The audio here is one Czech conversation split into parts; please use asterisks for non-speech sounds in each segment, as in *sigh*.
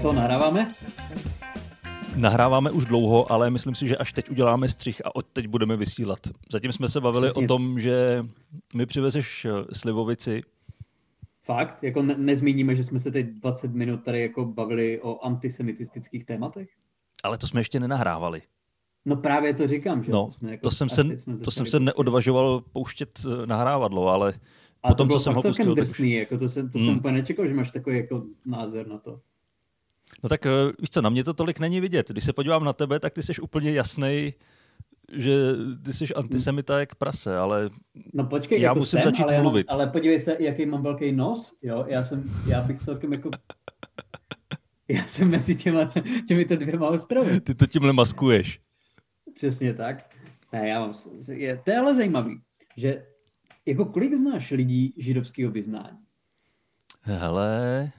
Co, nahráváme? Nahráváme už dlouho, ale myslím si, že až teď uděláme střih a od teď budeme vysílat. Zatím jsme se bavili Přesně. o tom, že mi přivezeš eh, slivovici. Fakt? Jako ne- nezmíníme, že jsme se teď 20 minut tady jako bavili o antisemitistických tématech? Ale to jsme ještě nenahrávali. No právě to říkám, že no, to, jsme jako, to jsem se, to jsem se neodvažoval pouštět eh, nahrávadlo, ale a potom, to co jsem ho pustil, drsný, tak... jako to jsem, to hmm. jsem úplně nečekal, že máš takový jako názor na to. No tak eh, víš co, na mě to tolik není vidět. Když se podívám na tebe, tak ty jsi úplně jasný, že ty jsi antisemita jak prase, ale no počkej, já jako musím jsem, začít ale mluvit. Já, ale podívej se, jaký mám velký nos, jo, já jsem, já bych celkem jako já jsem mezi těma, těmito dvěma ostrovy. Ty to tímhle maskuješ. Přesně tak. Ne, já mám, je, to je ale zajímavý, že jako kolik znáš lidí židovského vyznání? Hele,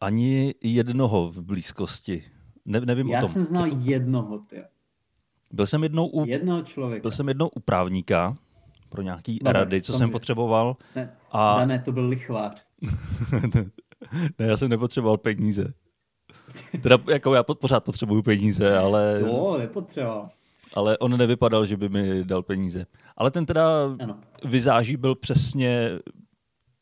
ani jednoho v blízkosti. Ne, nevím Já o tom. jsem znal jako... jednoho, ty. Byl jsem jednou u... Jednoho člověka. Byl jsem jednou u právníka pro nějaký Dobre, rady, co jsem potřeboval. Ne, a... ne, to byl lichvář. *laughs* ne, já jsem nepotřeboval peníze. Teda jako já pořád potřebuju peníze, ale... Jo, nepotřeboval. Ale on nevypadal, že by mi dal peníze. Ale ten teda ano. vyzáží byl přesně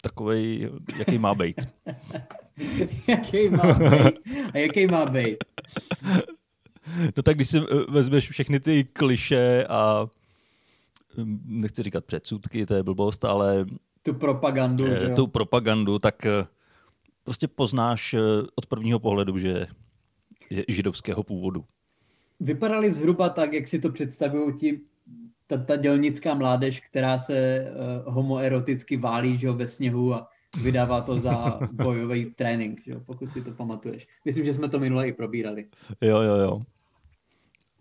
takový, jaký má být. *laughs* *laughs* jaký má být? A jaký má být? No tak když si vezmeš všechny ty kliše a hm, nechci říkat předsudky, to je blbost, ale tu propagandu, eh, tu propagandu, tak eh, prostě poznáš eh, od prvního pohledu, že je židovského původu. Vypadali zhruba tak, jak si to představují ti ta, ta dělnická mládež, která se uh, homoeroticky válí že, ve sněhu a vydává to za bojový trénink, že, pokud si to pamatuješ. Myslím, že jsme to minule i probírali. Jo, jo, jo.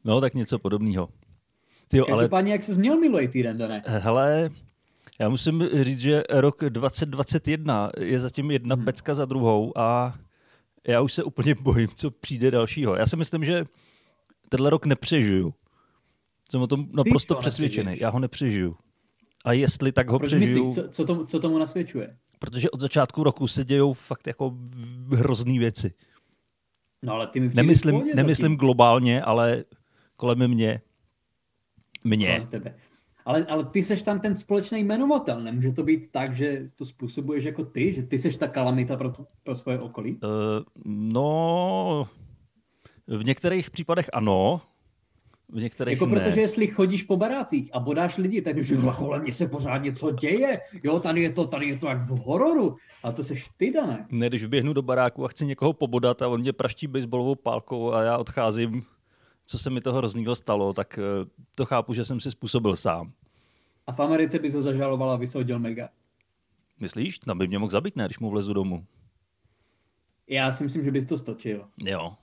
No, tak něco podobného. Tyjo, ale... Páně, jak se měl minulý týden, ne? Hele, já musím říct, že rok 2021 je zatím jedna hmm. pecka za druhou a já už se úplně bojím, co přijde dalšího. Já si myslím, že tenhle rok nepřežiju. Jsem o tom naprosto přesvědčený. Nepřežiješ. Já ho nepřežiju. A jestli tak ho Proč přežiju... Myslíš, co, co, tomu, co tomu nasvědčuje? Protože od začátku roku se dějou fakt jako hrozný věci. No ale ty mi nemyslím, nemyslím globálně, ale kolem mě. Mě. Tebe. Ale, ale ty seš tam ten společný jmenovatel. Nemůže to být tak, že to způsobuješ jako ty, že ty seš ta kalamita pro, to, pro svoje okolí? Uh, no, v některých případech ano, v některých jako ne. protože jestli chodíš po barácích a bodáš lidi, tak už kolem mě se pořád něco děje. Jo, tady je to, tady je to jak v hororu. A to seš ty, Dané. Ne, když běhnu do baráku a chci někoho pobodat a on mě praští baseballovou pálkou a já odcházím, co se mi toho hroznýho stalo, tak eh, to chápu, že jsem si způsobil sám. A v Americe bys ho zažaloval a vysoudil mega. Myslíš? Tam by mě mohl zabít, ne, když mu vlezu domů. Já si myslím, že bys to stočil. Jo.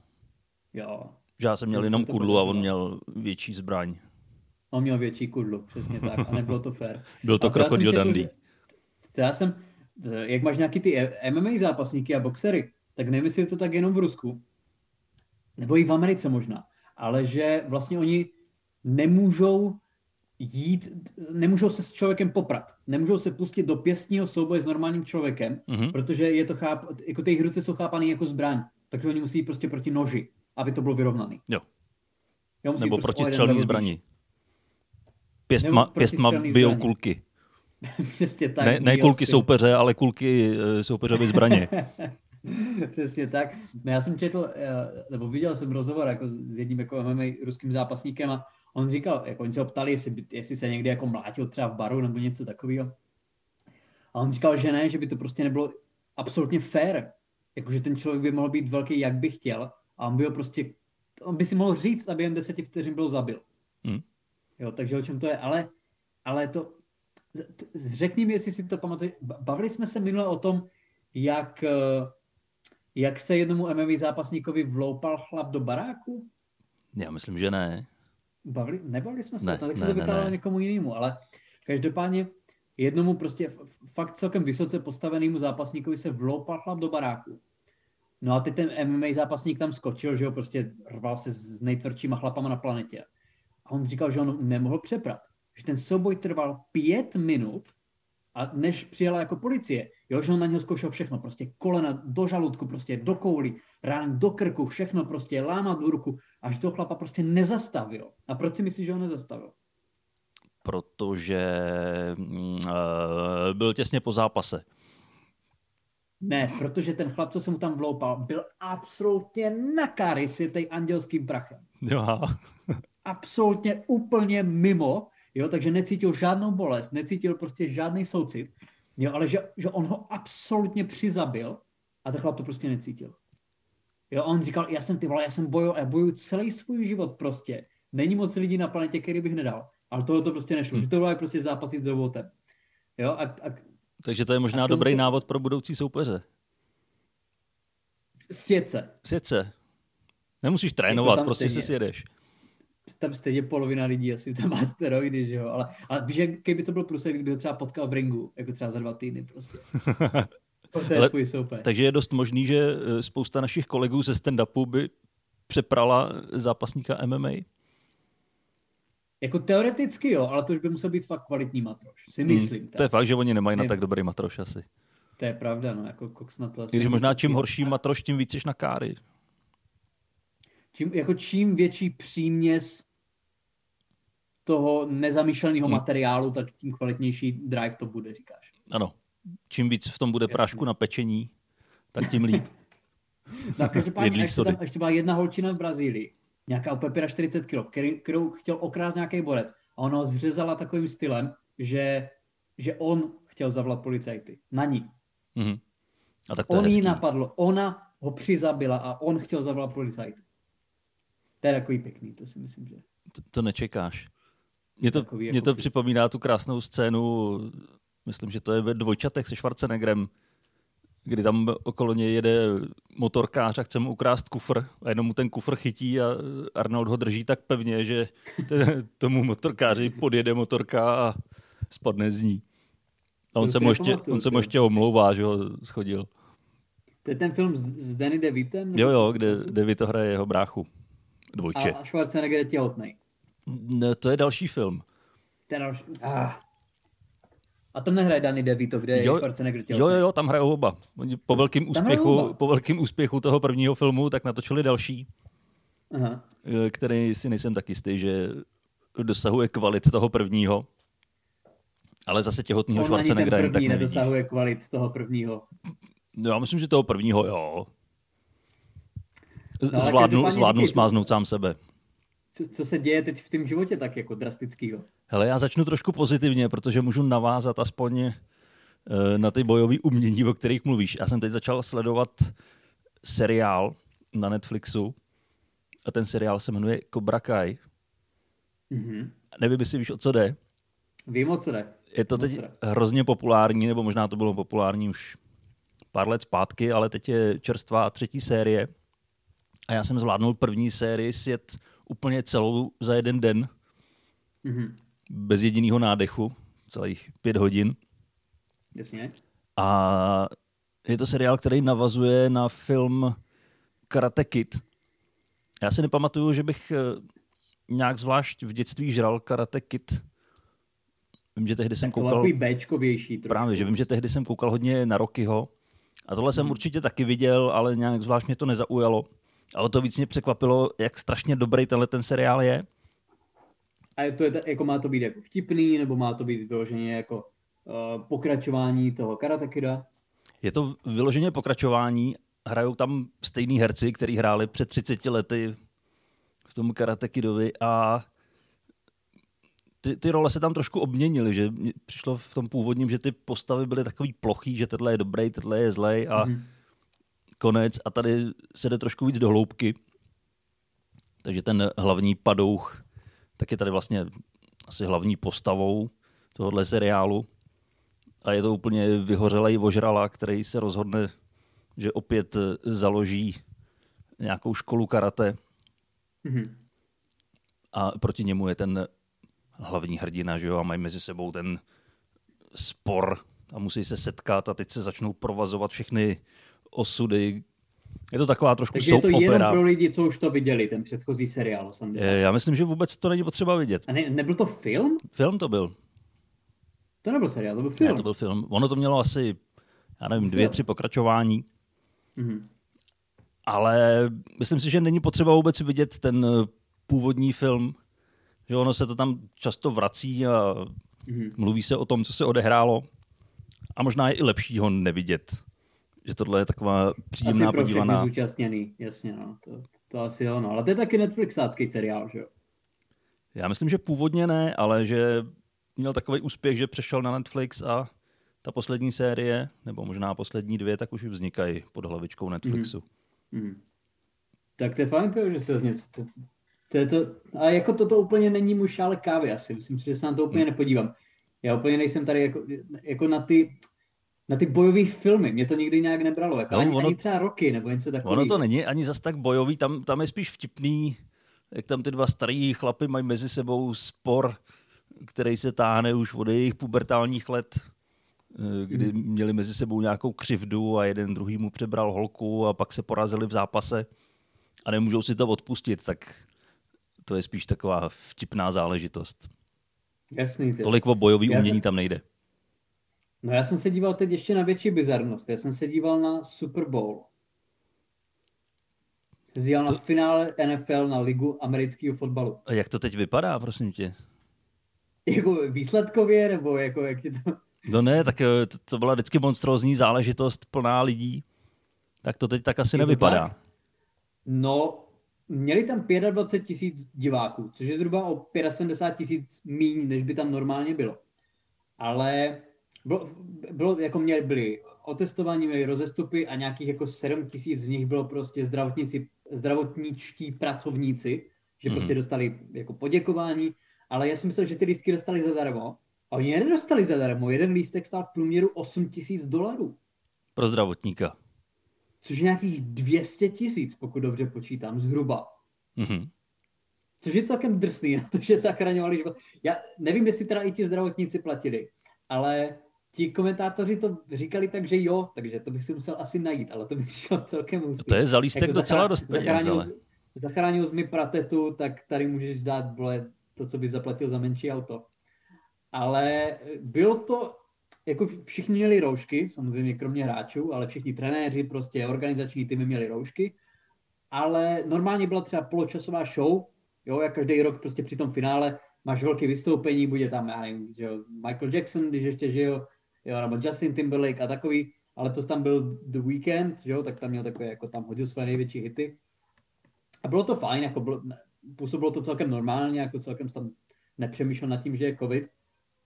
Jo. Že já jsem měl jenom kudlu a on měl větší zbraň. On měl větší kudlu, přesně tak. A nebylo to fér. *laughs* Byl to krokodil dandy. Já jsem, jak máš nějaký ty MMA zápasníky a boxery, tak nevím, jestli je to tak jenom v Rusku, nebo i v Americe možná, ale že vlastně oni nemůžou jít, nemůžou se s člověkem poprat. Nemůžou se pustit do pěstního souboje s normálním člověkem, mm-hmm. protože je to cháp, jako ty jejich ruce jsou chápané jako zbraň. Takže oni musí prostě proti noži aby to bylo vyrovnaný. Jo. jo Nebo prostě protistřelný zbraní. Pěstma, pěstma bijou kulky. *laughs* Přesně tak. Ne, ne kulky soupeře, ale kulky eh, soupeřovy zbraně. *laughs* Přesně tak. No já jsem četl, eh, nebo viděl jsem rozhovor jako s jedním jako MMA ruským zápasníkem a on říkal, jako oni se ho ptali, jestli, jestli se někdy jako mlátil třeba v baru nebo něco takového. A on říkal, že ne, že by to prostě nebylo absolutně fair. Jakože ten člověk by mohl být velký, jak by chtěl, a on by ho prostě, on by si mohl říct, aby jen deseti vteřin byl zabil. Hmm. Jo, takže o čem to je, ale, ale to, řekni mi, jestli si to pamatuješ, bavili jsme se minule o tom, jak, eh, jak se jednomu MMA zápasníkovi vloupal chlap do baráku? Já myslím, že ne. Bavili, nebavili jsme se ne, o tom, tak se to vykládalo někomu jinému, ale každopádně jednomu prostě fakt celkem vysoce postavenému zápasníkovi se vloupal chlap do baráku. No a teď ten MMA zápasník tam skočil, že jo, prostě rval se s nejtvrdšíma chlapama na planetě. A on říkal, že on nemohl přeprat. Že ten souboj trval pět minut A než přijela jako policie, jo, že on na něho zkoušel všechno, prostě kolena do žaludku, prostě do kouli, rán do krku, všechno prostě lámat do ruku, až toho chlapa prostě nezastavil. A proč si myslíš, že ho nezastavil? Protože uh, byl těsně po zápase. Ne, protože ten chlap, co se mu tam vloupal, byl absolutně na káry s tej andělským prachem. Jo. absolutně úplně mimo, jo, takže necítil žádnou bolest, necítil prostě žádný soucit, jo, ale že, že on ho absolutně přizabil a ten chlap to prostě necítil. Jo, on říkal, já jsem ty vole, já jsem bojoval, já bojuju celý svůj život prostě. Není moc lidí na planetě, který bych nedal. Ale tohle to prostě nešlo. Hmm. Že to bylo prostě zápasit s robotem. Jo, a, a, Takže to je možná dobrý se... návod pro budoucí soupeře. Sjet se. Sjet se. Nemusíš trénovat, jako prostě stejně. si sjedeš. Tam stejně polovina lidí asi tam má steroidy, že jo, ale, ale víš, kdyby to byl plus, kdyby ho třeba potkal v ringu, jako třeba za dva týdny prostě. Je *laughs* Ale, takže je dost možný, že eh, spousta našich kolegů ze stand-upu by přeprala zápasníka MMA? Jako teoreticky jo, ale to už by musel být fakt kvalitní matroš, si hmm, myslím. Hmm, to je fakt, že oni nemají na tak dobrý matroš asi. To je pravda, no, jako Cox na to Když možná čím horší matroš, tím víc na káry. Čím, jako čím větší příměs toho nezamýšleného hmm. materiálu, tak tím kvalitnější drive to bude, říkáš. Ano, čím víc v tom bude Jasně. prášku na pečení, tak tím líp. *laughs* no, každopádně ještě, tam, ještě byla jedna holčina v Brazílii, nějaká úplně 40 kg, který, kterou chtěl okrást nějaký borec. A ona ho zřezala takovým stylem, že, že on chtěl zavolat policajty. Na ní. Mm-hmm. A tak to on ji napadlo, ona ho přizabila a on chtěl zavolat policajty. To je takový pěkný, to si myslím, že... To, to nečekáš. Mě to, takový, mě jako to připomíná tu krásnou scénu myslím, že to je ve dvojčatech se Schwarzeneggerem, kdy tam okolo něj jede motorkář a chce mu ukrást kufr a jenom mu ten kufr chytí a Arnold ho drží tak pevně, že *laughs* tomu motorkáři podjede motorka a spadne z ní. A on se, mu ještě, on se mu ještě omlouvá, že ho schodil. To je ten film s, s Danny DeVitem? Jo, jo, kde DeVito hraje jeho bráchu. Dvojče. A Schwarzenegger je těhotný. Ne, to je další film. Ten další... Ah. A tam nehraje Danny DeVito, kde jo, je Schwarzenegger. Jo, jo, jo, tam hrajou oba. Oni po velkém úspěchu, po velkém úspěchu toho prvního filmu, tak natočili další, Aha. Eh, který si nejsem tak jistý, že dosahuje kvalit toho prvního. Ale zase těhotného Schwarzeneggera jen tak nevidíš. nedosahuje kvalit toho prvního. Já myslím, že toho prvního, jo. No, zvládnu, zvládnu smáznout sám sebe co, co se děje teď v tom životě tak jako drastického? Hele, já začnu trošku pozitivně, protože můžu navázat aspoň eh, na ty bojové umění, o kterých mluvíš. Já jsem teď začal sledovat seriál na Netflixu a ten seriál se jmenuje Cobra Kai. Mm-hmm. Nevím, jestli víš, o co jde. Vím, o co jde. Je to teď hrozně populární, nebo možná to bylo populární už pár let zpátky, ale teď je čerstvá třetí série. A já jsem zvládnul první sérii sjet úplně celou za jeden den. Mm-hmm. Bez jediného nádechu, celých pět hodin. Jasně. A je to seriál, který navazuje na film Karate Kid. Já si nepamatuju, že bych eh, nějak zvlášť v dětství žral Karate Kid. Vím, že tehdy jsem koukal... Bčkovější trošku. Právě, že vím, že tehdy jsem koukal hodně na Rockyho. A tohle jsem hmm. určitě taky viděl, ale nějak zvlášť mě to nezaujalo. A o to víc mě překvapilo, jak strašně dobrý tenhle ten seriál je. A to je, jako má to být jako vtipný, nebo má to být vyloženě jako uh, pokračování toho Karate Kida? Je to vyloženě pokračování. Hrajou tam stejní herci, kteří hráli před 30 lety v tom Karate Kidovi a ty, ty role se tam trošku obměnily, že přišlo v tom původním, že ty postavy byly takový plochý, že tenhle je dobrý, tenhle je zlej a mm-hmm konec a tady se jde trošku víc do hloubky. Takže ten hlavní padouch tak je tady vlastně asi hlavní postavou tohohle seriálu. A je to úplně vyhořelej vožrala, který se rozhodne, že opět založí nějakou školu karate. Mm-hmm. A proti němu je ten hlavní hrdina, že jo, a mají mezi sebou ten spor a musí se setkat a teď se začnou provazovat všechny osudy. Je to taková trošku Takže soap je to opera. jenom pro lidi, co už to viděli, ten předchozí seriál 80. Já myslím, že vůbec to není potřeba vidět. A ne, nebyl to film? Film to byl. To nebyl seriál, to byl film. Ne, to byl film. Ono to mělo asi, já nevím, dvě, tři pokračování. Mm-hmm. Ale myslím si, že není potřeba vůbec vidět ten eh, původní film, že ono se to tam často vrací a mm-hmm. mluví se o tom, co se odehrálo. A možná je i lepší ho nevidět. Že tohle je taková příjemná asi pro podívaná. zúčastněný, jasně, no. To, to asi jo, no. Ale to je taky Netflixácký seriál, že jo? Já myslím, že původně ne, ale že měl takový úspěch, že přešel na Netflix a ta poslední série, nebo možná poslední dvě, tak už vznikají pod hlavičkou Netflixu. Mm. Mm. Tak to je fajn, to, že se z něco... To, to, je to, a jako toto úplně není můj šále kávy asi. Myslím si, že se na to úplně mm. nepodívám. Já úplně nejsem tady jako, jako na ty na ty bojové filmy. Mě to nikdy nějak nebralo. Jako no, ani, ono, ani třeba roky nebo něco takového. Ono to není ani zas tak bojový, tam, tam je spíš vtipný, jak tam ty dva starý chlapy mají mezi sebou spor, který se táhne už od jejich pubertálních let, eh, kdy hmm. měli mezi sebou nějakou křivdu a jeden druhý mu přebral holku a pak se porazili v zápase a nemůžou si to odpustit, tak to je spíš taková vtipná záležitost. Jasný. Tolik o bojový Já umění jsem... tam nejde. No já jsem se díval teď ještě na větší bizarnost. Já jsem se díval na Super Bowl. Díval to... na finále NFL na ligu amerického fotbalu. A jak to teď vypadá, prosím tě? Jako výsledkově, nebo jako jak ti to... No ne, tak eh, to, to byla vždycky monstrózní záležitost plná lidí. Tak to teď tak asi nevypadá. Tak? No, měli tam 25 tisíc diváků, což je zhruba o 75 tisíc míň, než by tam normálně bylo. Ale bylo, bylo jako měli, byli otestování, měli rozestupy a nějakých jako 7 tisíc z nich bylo prostě zdravotníci, zdravotničtí pracovníci, že mm-hmm. prostě dostali jako poděkování, ale já si myslel, že ty lístky dostali zadarmo a oni je nedostali zadarmo. Jeden lístek stál v průměru 8 tisíc dolarů. Pro zdravotníka. Což je nějakých 200 tisíc, pokud dobře počítám, zhruba. Mm-hmm. Což je celkem drsný na to, že zachraňovali život. Já nevím, jestli teda i ti zdravotníci platili, ale ti komentátoři to říkali tak, že jo, takže to bych si musel asi najít, ale to by šlo celkem ústý. To je za lístek jako docela dost peněz, ale... Zachránil jsi mi pratetu, tak tady můžeš dát vole, to, co by zaplatil za menší auto. Ale bylo to, jako všichni měli roušky, samozřejmě kromě hráčů, ale všichni trenéři, prostě organizační týmy měli roušky, ale normálně byla třeba poločasová show, jo, jak každý rok prostě při tom finále máš velké vystoupení, bude tam, já nevím, že jo, Michael Jackson, když ještě žil, jo, nebo Justin Timberlake a takový, ale to tam byl The Weekend, jo, tak tam měl takové, jako tam hodil své největší hity. A bylo to fajn, jako bylo, působilo to celkem normálně, jako celkem tam nepřemýšlel nad tím, že je covid.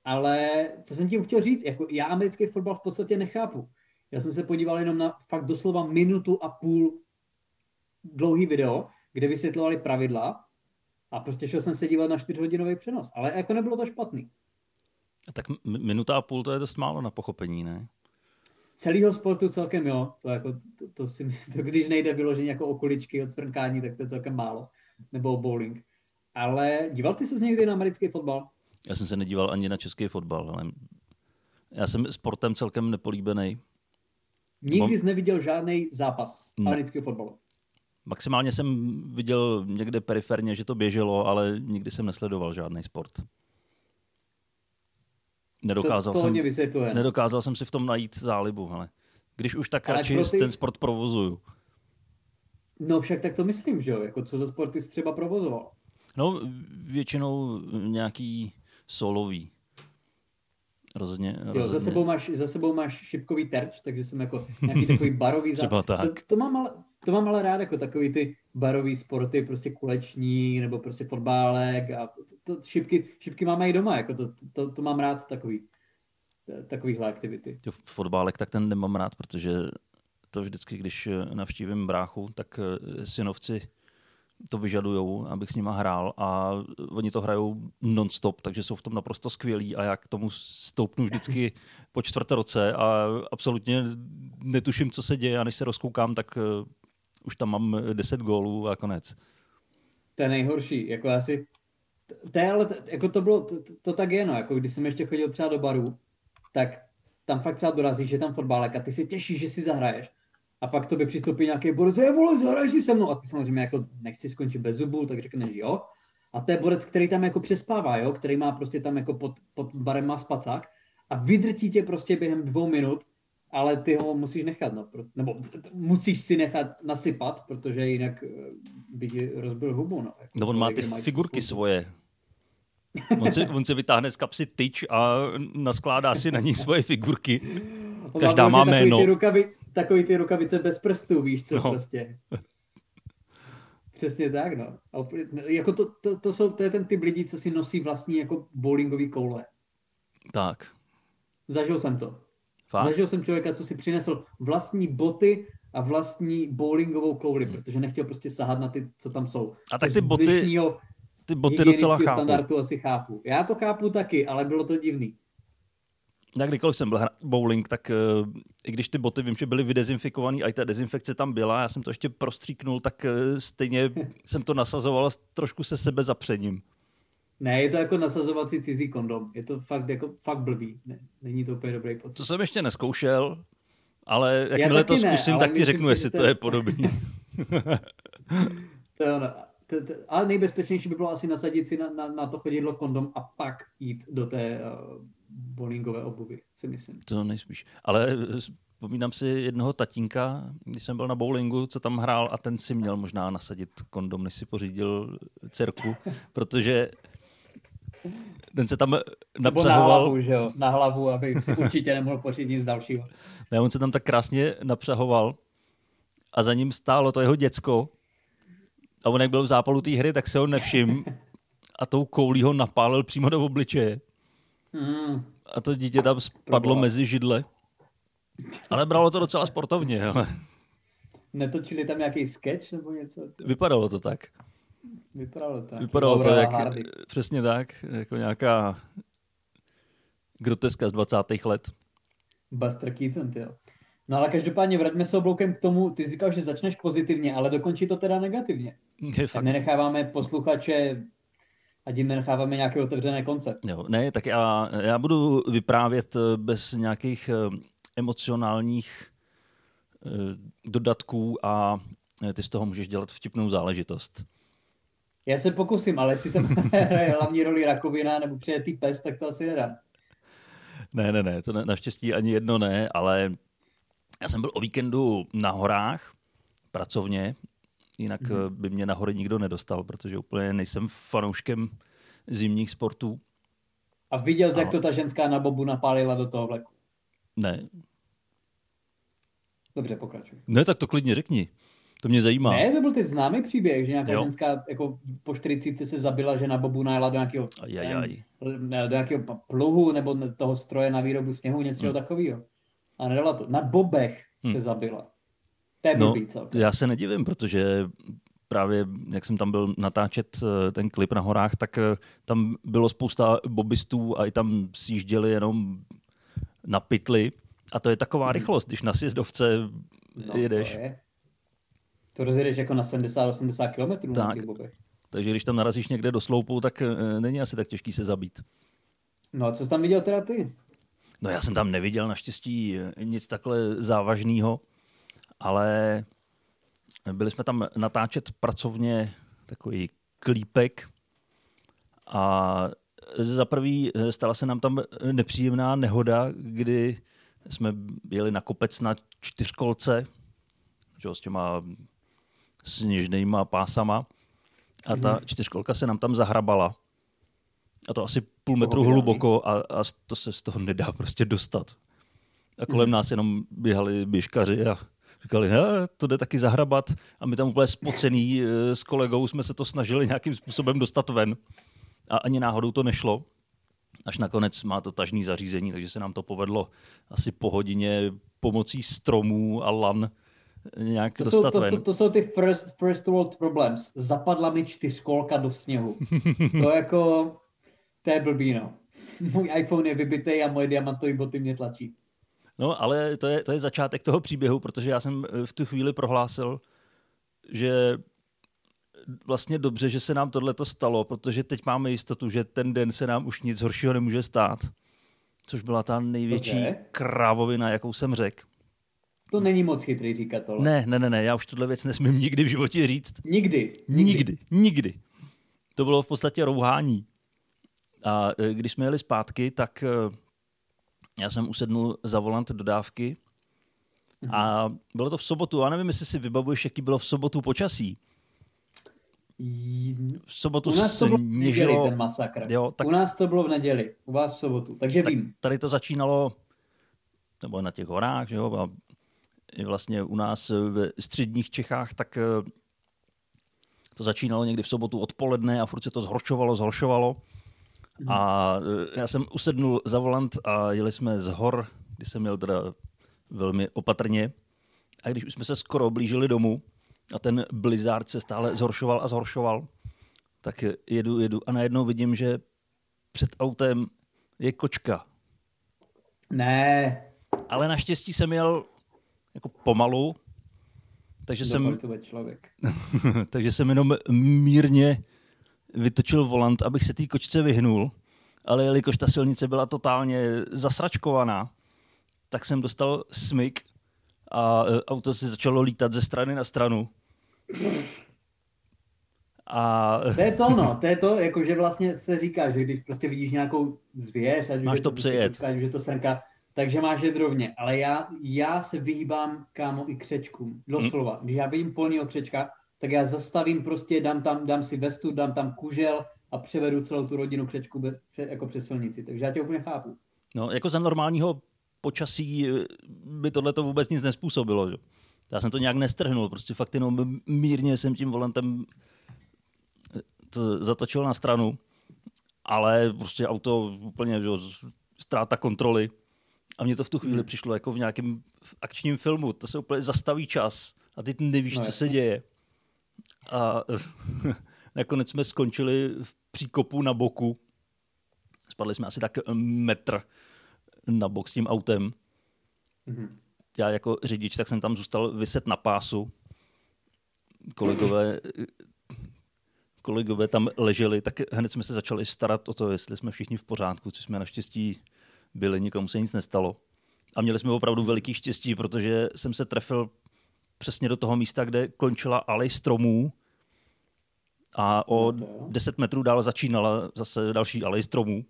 Ale co jsem tím chtěl říct, jako já americký fotbal v podstatě nechápu. Já jsem se podíval jenom na fakt doslova minutu a půl dlouhý video, kde vysvětlovali pravidla a prostě šel jsem se dívat na čtyřhodinový přenos. Ale jako nebylo to špatný. Tak minuta a půl to je dost málo na pochopení, ne? Celýho sportu celkem jo. To, jako, to, to, si, to když nejde vyloženě jako okoličky od svrnkání, tak to je celkem málo. Nebo bowling. Ale díval jsi se někdy na americký fotbal? Já jsem se nedíval ani na český fotbal, ale já jsem sportem celkem nepolíbený. Nikdy jsi neviděl žádný zápas ne. amerického fotbalu? Maximálně jsem viděl někde periferně, že to běželo, ale nikdy jsem nesledoval žádný sport. Nedokázal, to, to jsem, nedokázal jsem si v tom najít zálibu. Ale když už tak ale radši ty... ten sport provozuju. No však tak to myslím, že jo? Jako co za sporty jsi třeba provozoval? No většinou nějaký solový. Rozhodně, jo, rozhodně. Za, sebou máš, za sebou máš šipkový terč, takže jsem jako nějaký takový barový *laughs* zá... Třeba tak. To, to, mám ale, to mám ale rád jako takový ty barový sporty, prostě kuleční, nebo prostě fotbálek a to, to, šipky, šipky máme i doma, jako to, to, to mám rád takový, takovýhle aktivity. Jo, fotbálek tak ten nemám rád, protože to vždycky, když navštívím bráchu, tak eh, synovci to vyžadujou, abych s nima hrál a oni to hrajou non-stop, takže jsou v tom naprosto skvělí a já k tomu stoupnu vždycky po čtvrté roce a absolutně netuším, co se děje a než se rozkoukám, tak už tam mám 10 gólů a konec. To je nejhorší, jako asi to, je, ale jako to bylo, to, to, tak je, no, jako když jsem ještě chodil třeba do baru, tak tam fakt třeba dorazíš, že tam fotbálek a ty si těšíš, že si zahraješ a pak to by přistoupí nějaký borec, je vole, zahraj si se mnou. A ty samozřejmě jako nechci skončit bez zubů, tak řekneš jo. A to je borec, který tam jako přespává, jo, který má prostě tam jako pod, pod barem má spacák. a vydrtí tě prostě během dvou minut, ale ty ho musíš nechat, no, nebo musíš si nechat nasypat, protože jinak eh, by ti rozbil hubu. No, jako no on má ty figurky svoje. On se, on se vytáhne z kapsy tyč a naskládá si na ní svoje figurky. Každá má jméno. Ty rukavi, takový ty rukavice bez prstů, víš co, no. prostě. Přesně tak, no. A jako to, to, to, jsou, to je ten typ lidí, co si nosí vlastní jako bowlingový koule. Tak. Zažil jsem to. Fakt? Zažil jsem člověka, co si přinesl vlastní boty a vlastní bowlingovou kouli, hmm. protože nechtěl prostě sahat na ty, co tam jsou. A tak ty boty, ty boty docela chápu. standardu asi chápu. Já to chápu taky, ale bylo to divný. Já kdykoliv jsem byl bowling, tak uh, i když ty boty vím, že byly vydezinfikované a i ta dezinfekce tam byla, já jsem to ještě prostříknul, tak uh, stejně *laughs* jsem to nasazoval trošku se sebe zapředním. Ne, je to jako nasazovací cizí kondom. Je to fakt, jako, fakt blbý. Ne, není to úplně dobrý pocit. To jsem ještě neskoušel, ale jakmile to zkusím, ne, tak ti řeknu, jestli to je podobný. *laughs* to je ono. To, to, ale nejbezpečnější by bylo asi nasadit si na, na, na to chodidlo kondom a pak jít do té uh, bowlingové obuvy, si myslím. To nejspíš. Ale vzpomínám si jednoho tatínka, když jsem byl na bowlingu, co tam hrál a ten si měl možná nasadit kondom, než si pořídil dcerku, protože ten se tam napřahoval. na hlavu, že jo? Na hlavu, aby si určitě nemohl pořídit nic dalšího. Ne, on se tam tak krásně napřahoval a za ním stálo to jeho děcko a on jak byl v zápalu té hry, tak se ho nevšim a tou koulí ho napálil přímo do obličeje. Mm. A to dítě tam spadlo mezi židle. Ale bralo to docela sportovně. Ale... Netočili tam nějaký sketch nebo něco? Vypadalo to tak. Vypadalo to tak. Vypadalo to jak, přesně tak, jako nějaká groteska z 20. let. Buster Keaton, jo. No ale každopádně vraťme se obloukem k tomu, ty říkal, že začneš pozitivně, ale dokončí to teda negativně. Je fakt. Nenecháváme posluchače a tím nenecháváme nějaké otevřené konce. Jo, ne, tak já, já budu vyprávět eh, bez nějakých eh, emocionálních eh, dodatků a ty z toho můžeš dělat vtipnou záležitost. Já se pokusím, ale jestli to *laughs* hraje hlavní roli rakovina nebo přijetý pes, tak to asi nedám. Ne, ne, ne, to ne, naštěstí ani jedno ne, ale já jsem byl o víkendu na horách, pracovně, jinak mm. by mě na hory nikdo nedostal, protože úplně nejsem fanouškem zimních sportů. A viděl jsi, jak to ta ženská na bobu napálila do toho vleku? Ne. Dobře, pokračuj. Ne, tak to klidně řekni. To mě zajímá. Ne, to byl teď známý příběh, že nějaká jo. ženská jako po 40 se zabila, že na bobu najela do nějakého, Ajajaj. do nějakého pluhu nebo toho stroje na výrobu sněhu, něco hmm. takového. A nedala to. Na bobech hmm. se zabila. To je no, já se nedivím, protože právě jak jsem tam byl natáčet eh, ten klip na horách, tak eh, tam bylo spousta bobistů a i tam sjížděli jenom na pytli. A to je taková hmm. rychlost, když na sjezdovce no, jedeš. To, je. To rozjedeš jako na 70-80 km tak. Takže když tam narazíš někde do sloupu, tak eh, není asi tak těžký se zabít. No a co jsi tam viděl teda ty? No já jsem tam neviděl naštěstí nic takhle závažného, ale byli jsme tam natáčet pracovně takový klípek a za prvý stala se nám tam nepříjemná nehoda, kdy jsme jeli na kopec na čtyřkolce, s těma sněžnýma pásama a ta mm-hmm. čtyřkolka se nám tam zahrabala a to asi půl metru hluboko a, a to se z toho nedá prostě dostat. A kolem hmm. nás jenom běhali běžkaři a říkali, he, to jde taky zahrabat a my tam úplně spocený eh, s kolegou jsme se to snažili nějakým způsobem dostat ven a ani náhodou to nešlo. Až nakonec má to tažný zařízení, takže se nám to povedlo asi po hodině pomocí stromů a lan nějak to dostat jsou, to, ven. Jsou, to jsou ty first, first world problems. Zapadla mi čtyřkolka do sněhu. *laughs* to jako to je blbý, no. *laughs* Můj iPhone je vybitý a moje diamantové boty mě tlačí. No, ale to je, to je začátek toho příběhu, protože já jsem eh, v tu chvíli prohlásil, že vlastně dobře, že se nám tohle stalo, protože teď máme jistotu, že ten den se nám už nic horšího nemůže stát. Což byla ta největší okay. krávovina, jakou jsem řekl. To není moc chytrý říkat tohle. Ne, ne, ne, ne, já už tuhle věc nesmím nikdy v životě říct. Nikdy. Nikdy, nikdy. nikdy. To bylo v podstatě rouhání. A e, když jsme jeli zpátky, tak e, já jsem usednul za volant dodávky a bylo to v sobotu. Já nevím, jestli si vybavuješ, jaký bylo v sobotu počasí. V sobotu U nás to bylo neděli, ten masakr. Jo, tak, U nás to bylo v neděli, u vás v sobotu, takže tak vím. Tady to začínalo, nebo na těch horách, že jo, a vlastně u nás ve středních Čechách, tak eh, to začínalo někdy v sobotu odpoledne a furt se to zhoršovalo, zhoršovalo. Hmm. A eh, já jsem usednul za volant a jeli jsme z hor, kdy jsem měl teda velmi opatrně. A když už jsme se skoro blížili domů a ten blizzard se stále zhoršoval a zhoršoval, tak jedu, jedu a najednou vidím, že před autem je kočka. Ne. Ale naštěstí jsem jel jako pomalu, takže jsem, člověk. *laughs* takže jsem jenom mírně vytočil volant, abych se té kočce vyhnul, ale jelikož ta silnice byla totálně zasračkovaná, tak jsem dostal smyk a e, auto se začalo lítat ze strany na stranu. A... To je to, no. To je to, jako že vlastně se říká, že když prostě vidíš nějakou zvěř, ať máš to prostě přejet. Že to srnka, takže máš je drobně. Ale já, já se vyhýbám, kámo, i křečkům. Doslova. Hmm. Když já vidím polního křečka, tak já zastavím prostě, dám tam, dám si vestu, dám tam kužel a převedu celou tu rodinu křečku bez, jako přes silnici. Takže já tě úplně chápu. No, jako za normálního počasí eh, by tohle to vůbec nic nespůsobilo. Že? Já jsem to nějak nestrhnul, prostě fakt jenom mírně jsem tím volantem eh, to zatočil na stranu, ale prostě auto úplně že, ztráta kontroly. A mně to v tu chvíli hmm. přišlo jako v nějakém akčním filmu. To se úplně zastaví čas a ty nevíš, no, co se děje. A *laughs* nakonec jsme skončili v příkopu na boku. Spadli jsme asi tak metr na bok s tím autem. Mm-hmm. Já jako řidič, tak jsem tam zůstal vyset na pásu. Kolegové, kolegové tam leželi, tak hned jsme se začali starat o to, jestli jsme všichni v pořádku, což jsme naštěstí byli, nikomu se nic nestalo. A měli jsme opravdu veliký štěstí, protože jsem se trefil přesně do toho místa, kde končila alej stromů a o 10 metrů dál začínala zase další alej stromů.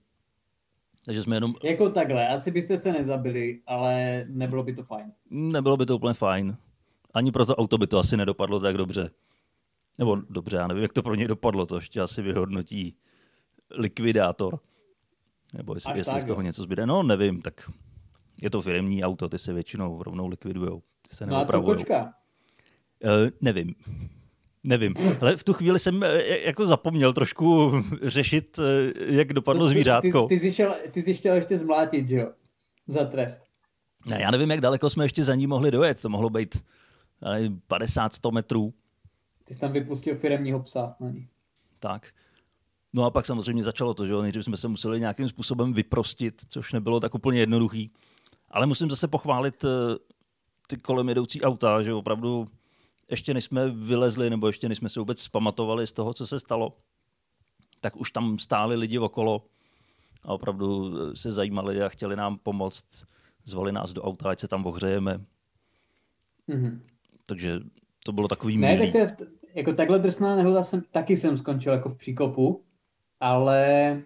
Takže jsme jenom... Jako takhle, asi byste se nezabili, ale nebylo by to fajn. Nebylo by to úplně fajn. Ani pro to auto by to asi nedopadlo tak dobře. Nebo dobře, já nevím, jak to pro něj dopadlo, to ještě asi vyhodnotí likvidátor. Nebo jestli, jestli z toho něco zbyde. No, nevím, tak je to firmní auto, ty se většinou rovnou likvidujou. Ty se no a co kočka? Uh, nevím. Nevím, ale v tu chvíli jsem eh, jako zapomněl trošku *laughs* řešit, eh, jak dopadlo zvířátko. Ty, ty, ty, jsi šel, ty jsi chtěl ještě zmlátit, že jo? Za trest. Ne, já nevím, jak daleko jsme ještě za ní mohli dojet. To mohlo být 50-100 metrů. Ty jsi tam vypustil firemního psa na ní. Tak. No a pak samozřejmě začalo to, že jo? Nejdřív jsme se museli nějakým způsobem vyprostit, což nebylo tak úplně jednoduchý. Ale musím zase pochválit eh, ty kolem jedoucí auta, že opravdu ještě než jsme vylezli, nebo ještě než jsme se vůbec zpamatovali z toho, co se stalo, tak už tam stáli lidi okolo a opravdu se zajímali a chtěli nám pomoct. Zvali nás do auta, ať se tam ohřejeme. Mm-hmm. Takže to bylo takový Ne, milý. tak to je, jako takhle drsná nehoda jsem, taky jsem skončil jako v příkopu, ale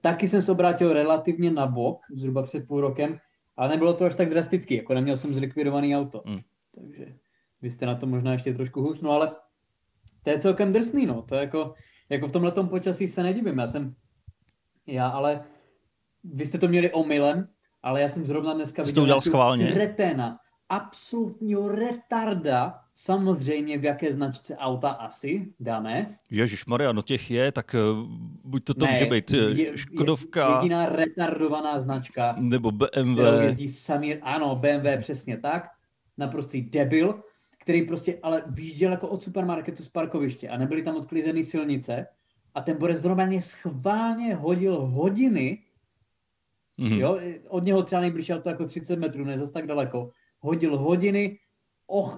taky jsem se obrátil relativně na bok, zhruba před půl rokem, ale nebylo to až tak drasticky, jako neměl jsem zlikvidovaný auto. Mm. Takže vy jste na to možná ještě trošku hůř, no ale to je celkem drsný, no. To je jako, jako v tomhle počasí se nedivím. Já jsem, já ale, vy jste to měli omylem, ale já jsem zrovna dneska viděl to schválně. reténa, absolutního retarda, samozřejmě v jaké značce auta asi, dáme. Ježíš Maria, no těch je, tak uh, buď to to ne, může být je, Škodovka. Jediná retardovaná značka. Nebo BMW. jezdí Samir, ano, BMW, přesně tak. Naprostý debil který prostě ale vyjížděl jako od supermarketu z parkoviště a nebyly tam odklizené silnice a ten Borec normálně schválně hodil hodiny, mm-hmm. jo, od něho třeba nejbližší to jako 30 metrů, ne zase tak daleko, hodil hodiny, oh,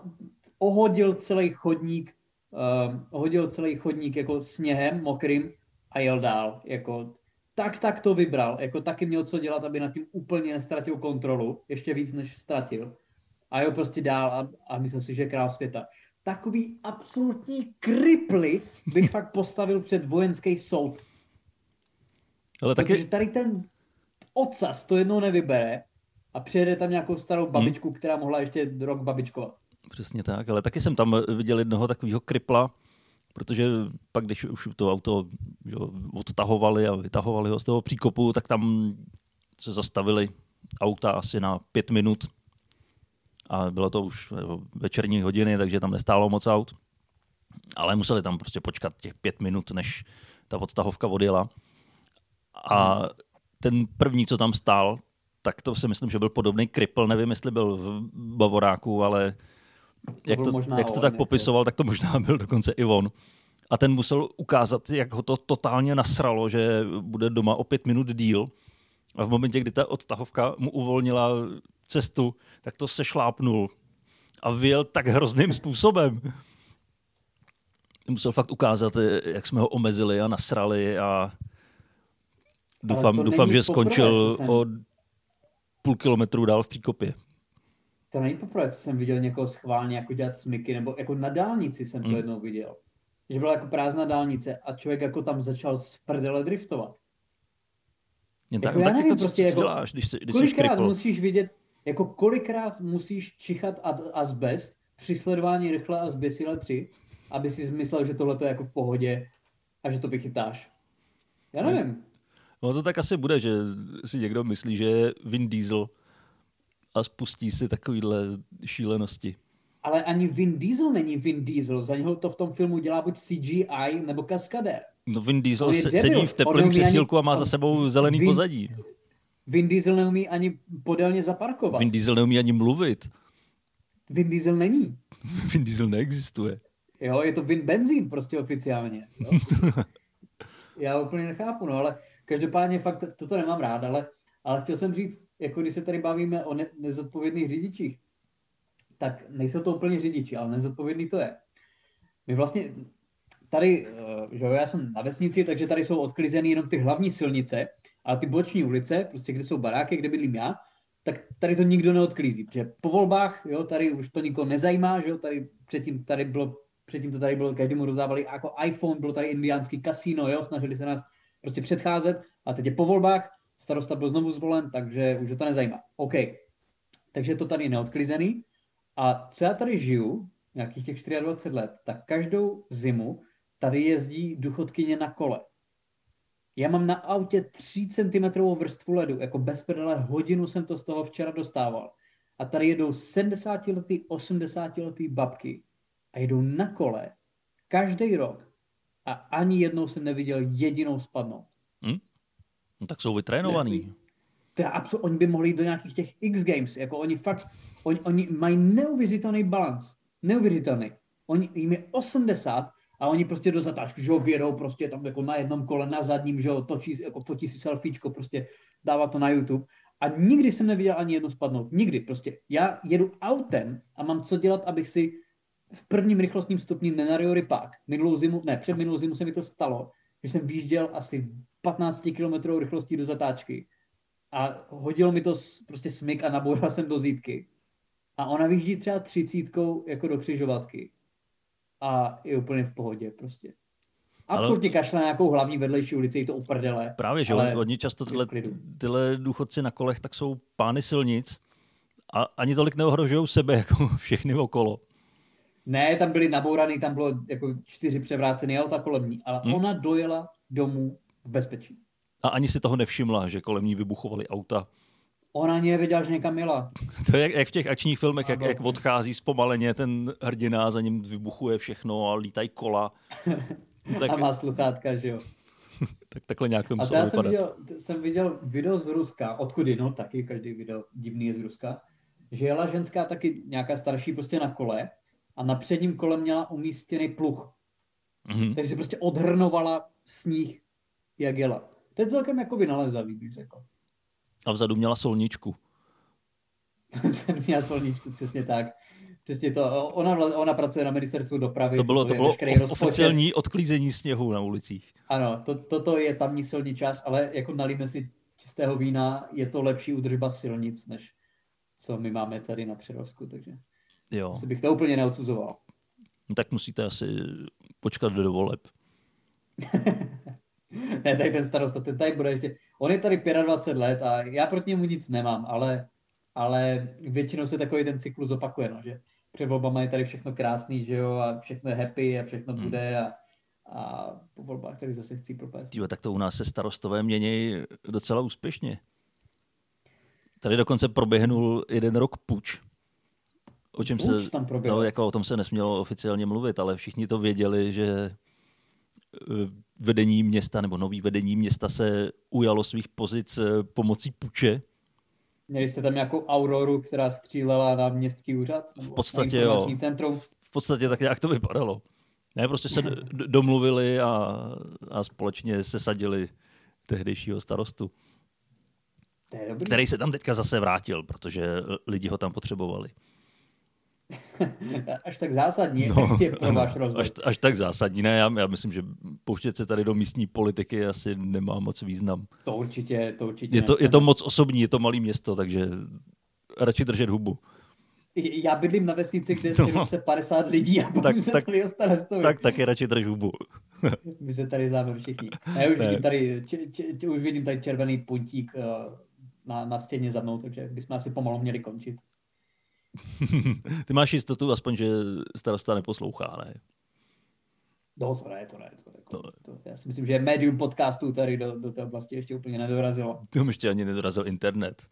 ohodil celý chodník, uh, ohodil celý chodník jako sněhem mokrým a jel dál, jako tak, tak to vybral, jako taky měl co dělat, aby nad tím úplně nestratil kontrolu, ještě víc, než ztratil a jo prostě dál a, a myslím si, že je král světa. Takový absolutní kriply bych *laughs* fakt postavil před vojenský soud. Ale taky... Protože tady ten ocas to jednou nevybere a přijede tam nějakou starou babičku, hmm. která mohla ještě rok babičkovat. Přesně tak, ale taky jsem tam viděl jednoho takového kripla, protože pak, když už to auto že, odtahovali a vytahovali ho z toho příkopu, tak tam se zastavili auta asi na pět minut a bylo to už večerní hodiny, takže tam nestálo moc aut. Ale museli tam prostě počkat těch pět minut, než ta odtahovka odjela. A ten první, co tam stál, tak to si myslím, že byl podobný kripl. Nevím, jestli byl v Bavoráku, ale jak, to, jak jsi to tak popisoval, tak to možná byl dokonce i on. A ten musel ukázat, jak ho to totálně nasralo, že bude doma o pět minut díl. A v momentě, kdy ta odtahovka mu uvolnila cestu, tak to se šlápnul a vyjel tak hrozným způsobem. Musel fakt ukázat, jak jsme ho omezili a nasrali a doufám, doufám že skončil jsem... o půl kilometru dál v příkopě. To není poprvé, co jsem viděl někoho schválně jako dělat smyky, nebo jako na dálnici jsem to hmm. jednou viděl. Že byla jako prázdná dálnice a člověk jako tam začal z prdele driftovat. Jen jako tak, já nevím, jako, prostě, co, co jako, děláš, když, jsi, když kolikrát jsi musíš vidět, jako kolikrát musíš čichat azbest při sledování rychle a zběsile 3, aby si myslel, že tohle je jako v pohodě a že to vychytáš. Já nevím. No to tak asi bude, že si někdo myslí, že je Vin Diesel a spustí si takovýhle šílenosti. Ale ani Vin Diesel není Vin Diesel, za něho to v tom filmu dělá buď CGI nebo kaskadér. No Vin Diesel se, sedí v teplém křesílku ani, a má za sebou zelený Vin, pozadí. Vin Diesel neumí ani podélně zaparkovat. Vin Diesel neumí ani mluvit. Vin Diesel není. *laughs* Vin Diesel neexistuje. Jo, je to Vin Benzín prostě oficiálně. Jo? *laughs* Já úplně nechápu, no ale každopádně fakt toto nemám rád, ale, ale chtěl jsem říct, jako když se tady bavíme o ne, nezodpovědných řidičích, tak nejsou to úplně řidiči, ale nezodpovědný to je. My vlastně tady, eh, že já jsem na vesnici, takže tady jsou odklizeny jenom ty hlavní silnice, a ty boční ulice, prostě kde jsou baráky, kde bydlím já, tak tady to nikdo neodklízí, protože po volbách, jo, tady už to nikoho nezajímá, že jo, tady předtím tady bylo, předtím to tady bylo, každému rozdávali jako iPhone, bylo tady indiánský kasíno, jo, snažili se nás prostě předcházet a teď je po volbách, starosta byl znovu zvolen, takže už to nezajímá. OK. Takže je to tady neodklizený. A co já tady žiju, nějakých těch 24 let, tak každou zimu tady jezdí duchodkyně na kole. Já mám na autě 3 cm vrstvu ledu, jako bez pedale, hodinu jsem to z toho včera dostával. A tady jedou 70 letý, 80 letý babky a jedou na kole každý rok a ani jednou jsem neviděl jedinou spadnout. No tak jsou vytrénovaný. Absol- oni by mohli jít do nějakých těch X Games, jako oni fakt, oni, oni mají neuvěřitelný balans, neuvěřitelný. Oni, jim je 80 a oni prostě do zatáčky, že ho vědou prostě tam jako na jednom kole, na zadním, že ho točí, jako fotí si selfiečko, prostě dává to na YouTube. A nikdy jsem neviděl ani jednu spadnout. Nikdy. Prostě já jedu autem a mám co dělat, abych si v prvním rychlostním stupni nenaryl rypák. Minulou zimu, ne, před minulou zimu se mi to stalo, že jsem výjížděl asi 15 km rychlostí do zatáčky a hodil mi to prostě smyk a naboural jsem do zítky. A ona vyjíždí třeba třicítkou jako do křižovatky a je úplně v pohodě prostě. Absolutně ale... kašle na nějakou hlavní vedlejší ulici, je to uprdele. Právě, že ale oni často tyhle, tyhle důchodci na kolech tak jsou pány silnic a ani tolik neohrožují sebe jako *laughs* všechny okolo. Ne, tam byly nabouraný, tam bylo jako čtyři převrácené auta kolem ní, ale hmm. ona dojela domů v bezpečí. A ani si toho nevšimla, že kolem ní vybuchovaly auta Ona ani nevěděla, že někam jela. *laughs* To je jak, jak v těch akčních filmech, jak, jak odchází zpomaleně ten hrdina, za ním vybuchuje všechno a lítají kola. *laughs* tak... A má sluchátka, že jo. *laughs* tak takhle nějak to muselo já jsem viděl, jsem viděl video z Ruska, odkud no taky každý video divný je z Ruska, že jela ženská taky nějaká starší prostě na kole a na předním kole měla umístěný pluch. Mm-hmm. Takže se prostě odhrnovala sníh, jak jela. To je celkem jako vynalezavý, bych řekl. A vzadu měla solničku. *laughs* měla solničku, přesně tak. Přesně to. Ona, ona pracuje na ministerstvu dopravy. To bylo, to bylo oficiální odklízení sněhu na ulicích. Ano, to, toto je tamní silničář, ale jako nalíme si čistého vína, je to lepší udržba silnic, než co my máme tady na Přerovsku, takže jo. asi bych to úplně neodsuzoval. No, tak musíte asi počkat do voleb. *laughs* *laughs* ne, tak ten starosta, ten tady bude ještě, on je tady 25 let a já proti němu nic nemám, ale, ale většinou se takový ten cyklus opakuje, no, že před volbama je tady všechno krásný, že jo, a všechno je happy a všechno hmm. bude a, a po volbách tady zase chci propést. Tího, tak to u nás se starostové mění docela úspěšně. Tady dokonce proběhnul jeden rok puč. O čem puč se, tam no, jako o tom se nesmělo oficiálně mluvit, ale všichni to věděli, že vedení města nebo nový vedení města se ujalo svých pozic e, pomocí puče. Měli jste tam nějakou auroru, která střílela na městský úřad? V podstatě jo. Centrum? V podstatě tak nějak to vypadalo. Ne, prostě se domluvili a, a společně sesadili tehdejšího starostu. Který se tam teďka zase vrátil, protože lidi ho tam potřebovali. Až tak zásadní no, je pro váš rozvoj. Až, až tak zásadní, ne, já, já myslím, že pouštět se tady do místní politiky asi nemá moc význam. To určitě, to určitě. Je to, je to moc osobní, je to malé město, takže radši držet hubu. Já bydlím na vesnici, kde no. se 50 lidí a tak, se tak, ostane Tak taky radši drž hubu. *laughs* My se tady známe všichni. Já už, vidím tady, č, č, č, už vidím tady červený puntík uh, na, na stěně za mnou, takže bychom asi pomalu měli končit. *laughs* Ty máš jistotu aspoň, že starosta neposlouchá, ne? No, to ne, to ne. To, jako, to, to, já si myslím, že médium podcastů tady do, do té oblasti ještě úplně nedorazilo. To ještě ani nedorazil internet.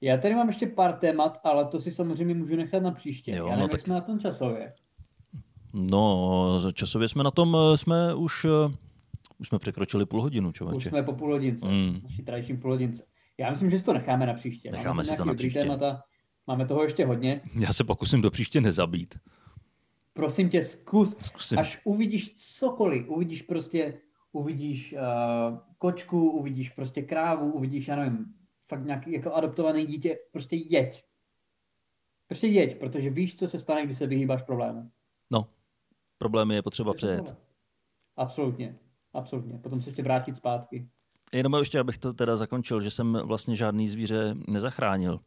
Já tady mám ještě pár témat, ale to si samozřejmě můžu nechat na příště. Jo, Já nevím, no, tak... jsme na tom časově. No, časově jsme na tom, eh, jsme už, uh, už jsme překročili půl hodinu, člověče. Už jsme po půl hodince, mm. naší tradiční půl hodince. Já myslím, že si to necháme na příště. Necháme máme si to na příště. Témata, máme toho ještě hodně. Já se pokusím do příště nezabít. Prosím tě, zkus, Zkusím. až uvidíš cokoliv, uvidíš prostě, uvidíš uh, kočku, uvidíš prostě krávu, uvidíš, já nevím, fakt nějaký jako adoptovaný dítě, prostě jeď. Prostě jeď, protože víš, co se stane, když se vyhýbáš problému. No, problémy je potřeba přejet. Absolutně, absolutně. Potom se ještě vrátit zpátky. Jenom ještě, abych to teda zakončil, že jsem vlastně žádný zvíře nezachránil.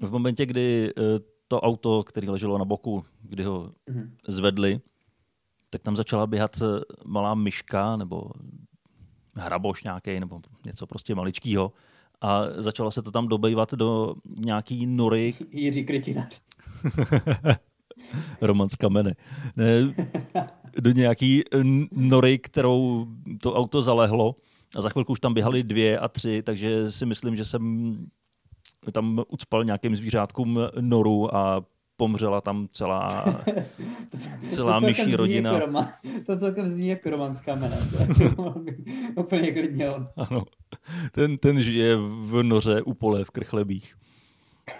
V momentě, kdy eh, to auto, které leželo na boku, kdy ho mm-hmm. zvedli, tak tam začala běhat eh, malá myška nebo hraboš nějaký nebo něco prostě maličkýho a začalo se to tam dobejvat do nějaký nory. *laughs* Jiří Krytinář. *laughs* Roman z kamene. Ne, do nějaký nory, kterou to auto zalehlo a za chvilku už tam běhaly dvě a tři, takže si myslím, že jsem tam ucpal nějakým zvířátkům noru a pomřela tam celá, *laughs* celá to myší rodina. Jako Roman, to celkem zní jako Roman z kamene. Úplně klidně on. Ano. Ten, ten žije v noře u pole v Krchlebích.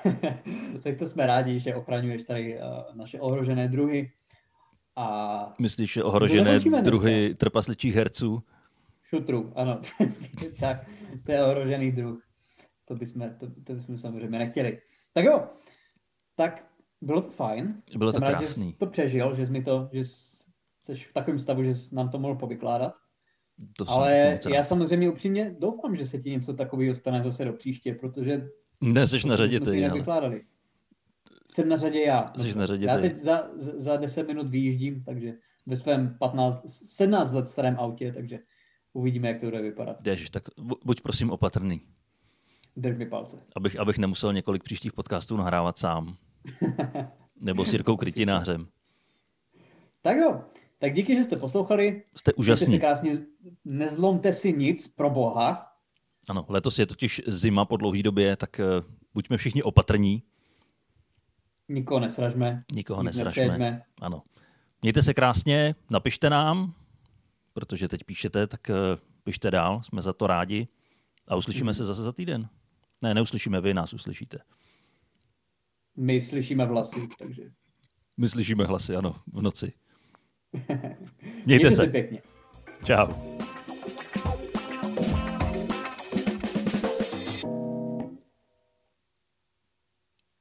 *laughs* tak to jsme rádi, že ochraňuješ tady uh, naše ohrožené druhy. A... Myslíš, že ohrožené druhy dneska? trpasličích herců? Šutrů, ano. *laughs* tak, to je ohrožený druh. To bychom, to, to bychom samozřejmě nechtěli. Tak jo, tak bylo to fajn. Bylo Jsem to rád, krásný. Že to přežil, že jsi mi to, že jsi v takovém stavu, že jsi nám to mohl povykládat. To Ale já samozřejmě upřímně doufám, že se ti něco takového stane zase do příště, protože... Ne, jsi na řadě ty, ale... Jsem na řadě já. Jsi na řadě já teď za, za 10 minut vyjíždím, takže ve svém 15, 17 let starém autě, takže uvidíme, jak to bude vypadat. Ježiš, tak buď prosím opatrný. Drž mi palce. Abych, abych nemusel několik příštích podcastů nahrávat sám. *laughs* Nebo s Jirkou Krytinářem. Tak jo, tak díky, že jste poslouchali. Jste úžasní. Krásně, nezlomte si nic, pro boha. Ano, letos je totiž zima po dlouhé době, tak uh, buďme všichni opatrní. Nikoho nesražme. Nikoho nesražme. Nepřejdme. Ano. Mějte se krásně, napište nám, protože teď píšete, tak uh, pište dál, jsme za to rádi. A uslyšíme mm. se zase za týden. Ne, neuslyšíme, vy nás uslyšíte. My slyšíme hlasy, takže... My slyšíme hlasy, ano, v noci. *laughs* Mějte, Mějte se. pěkně. Čau.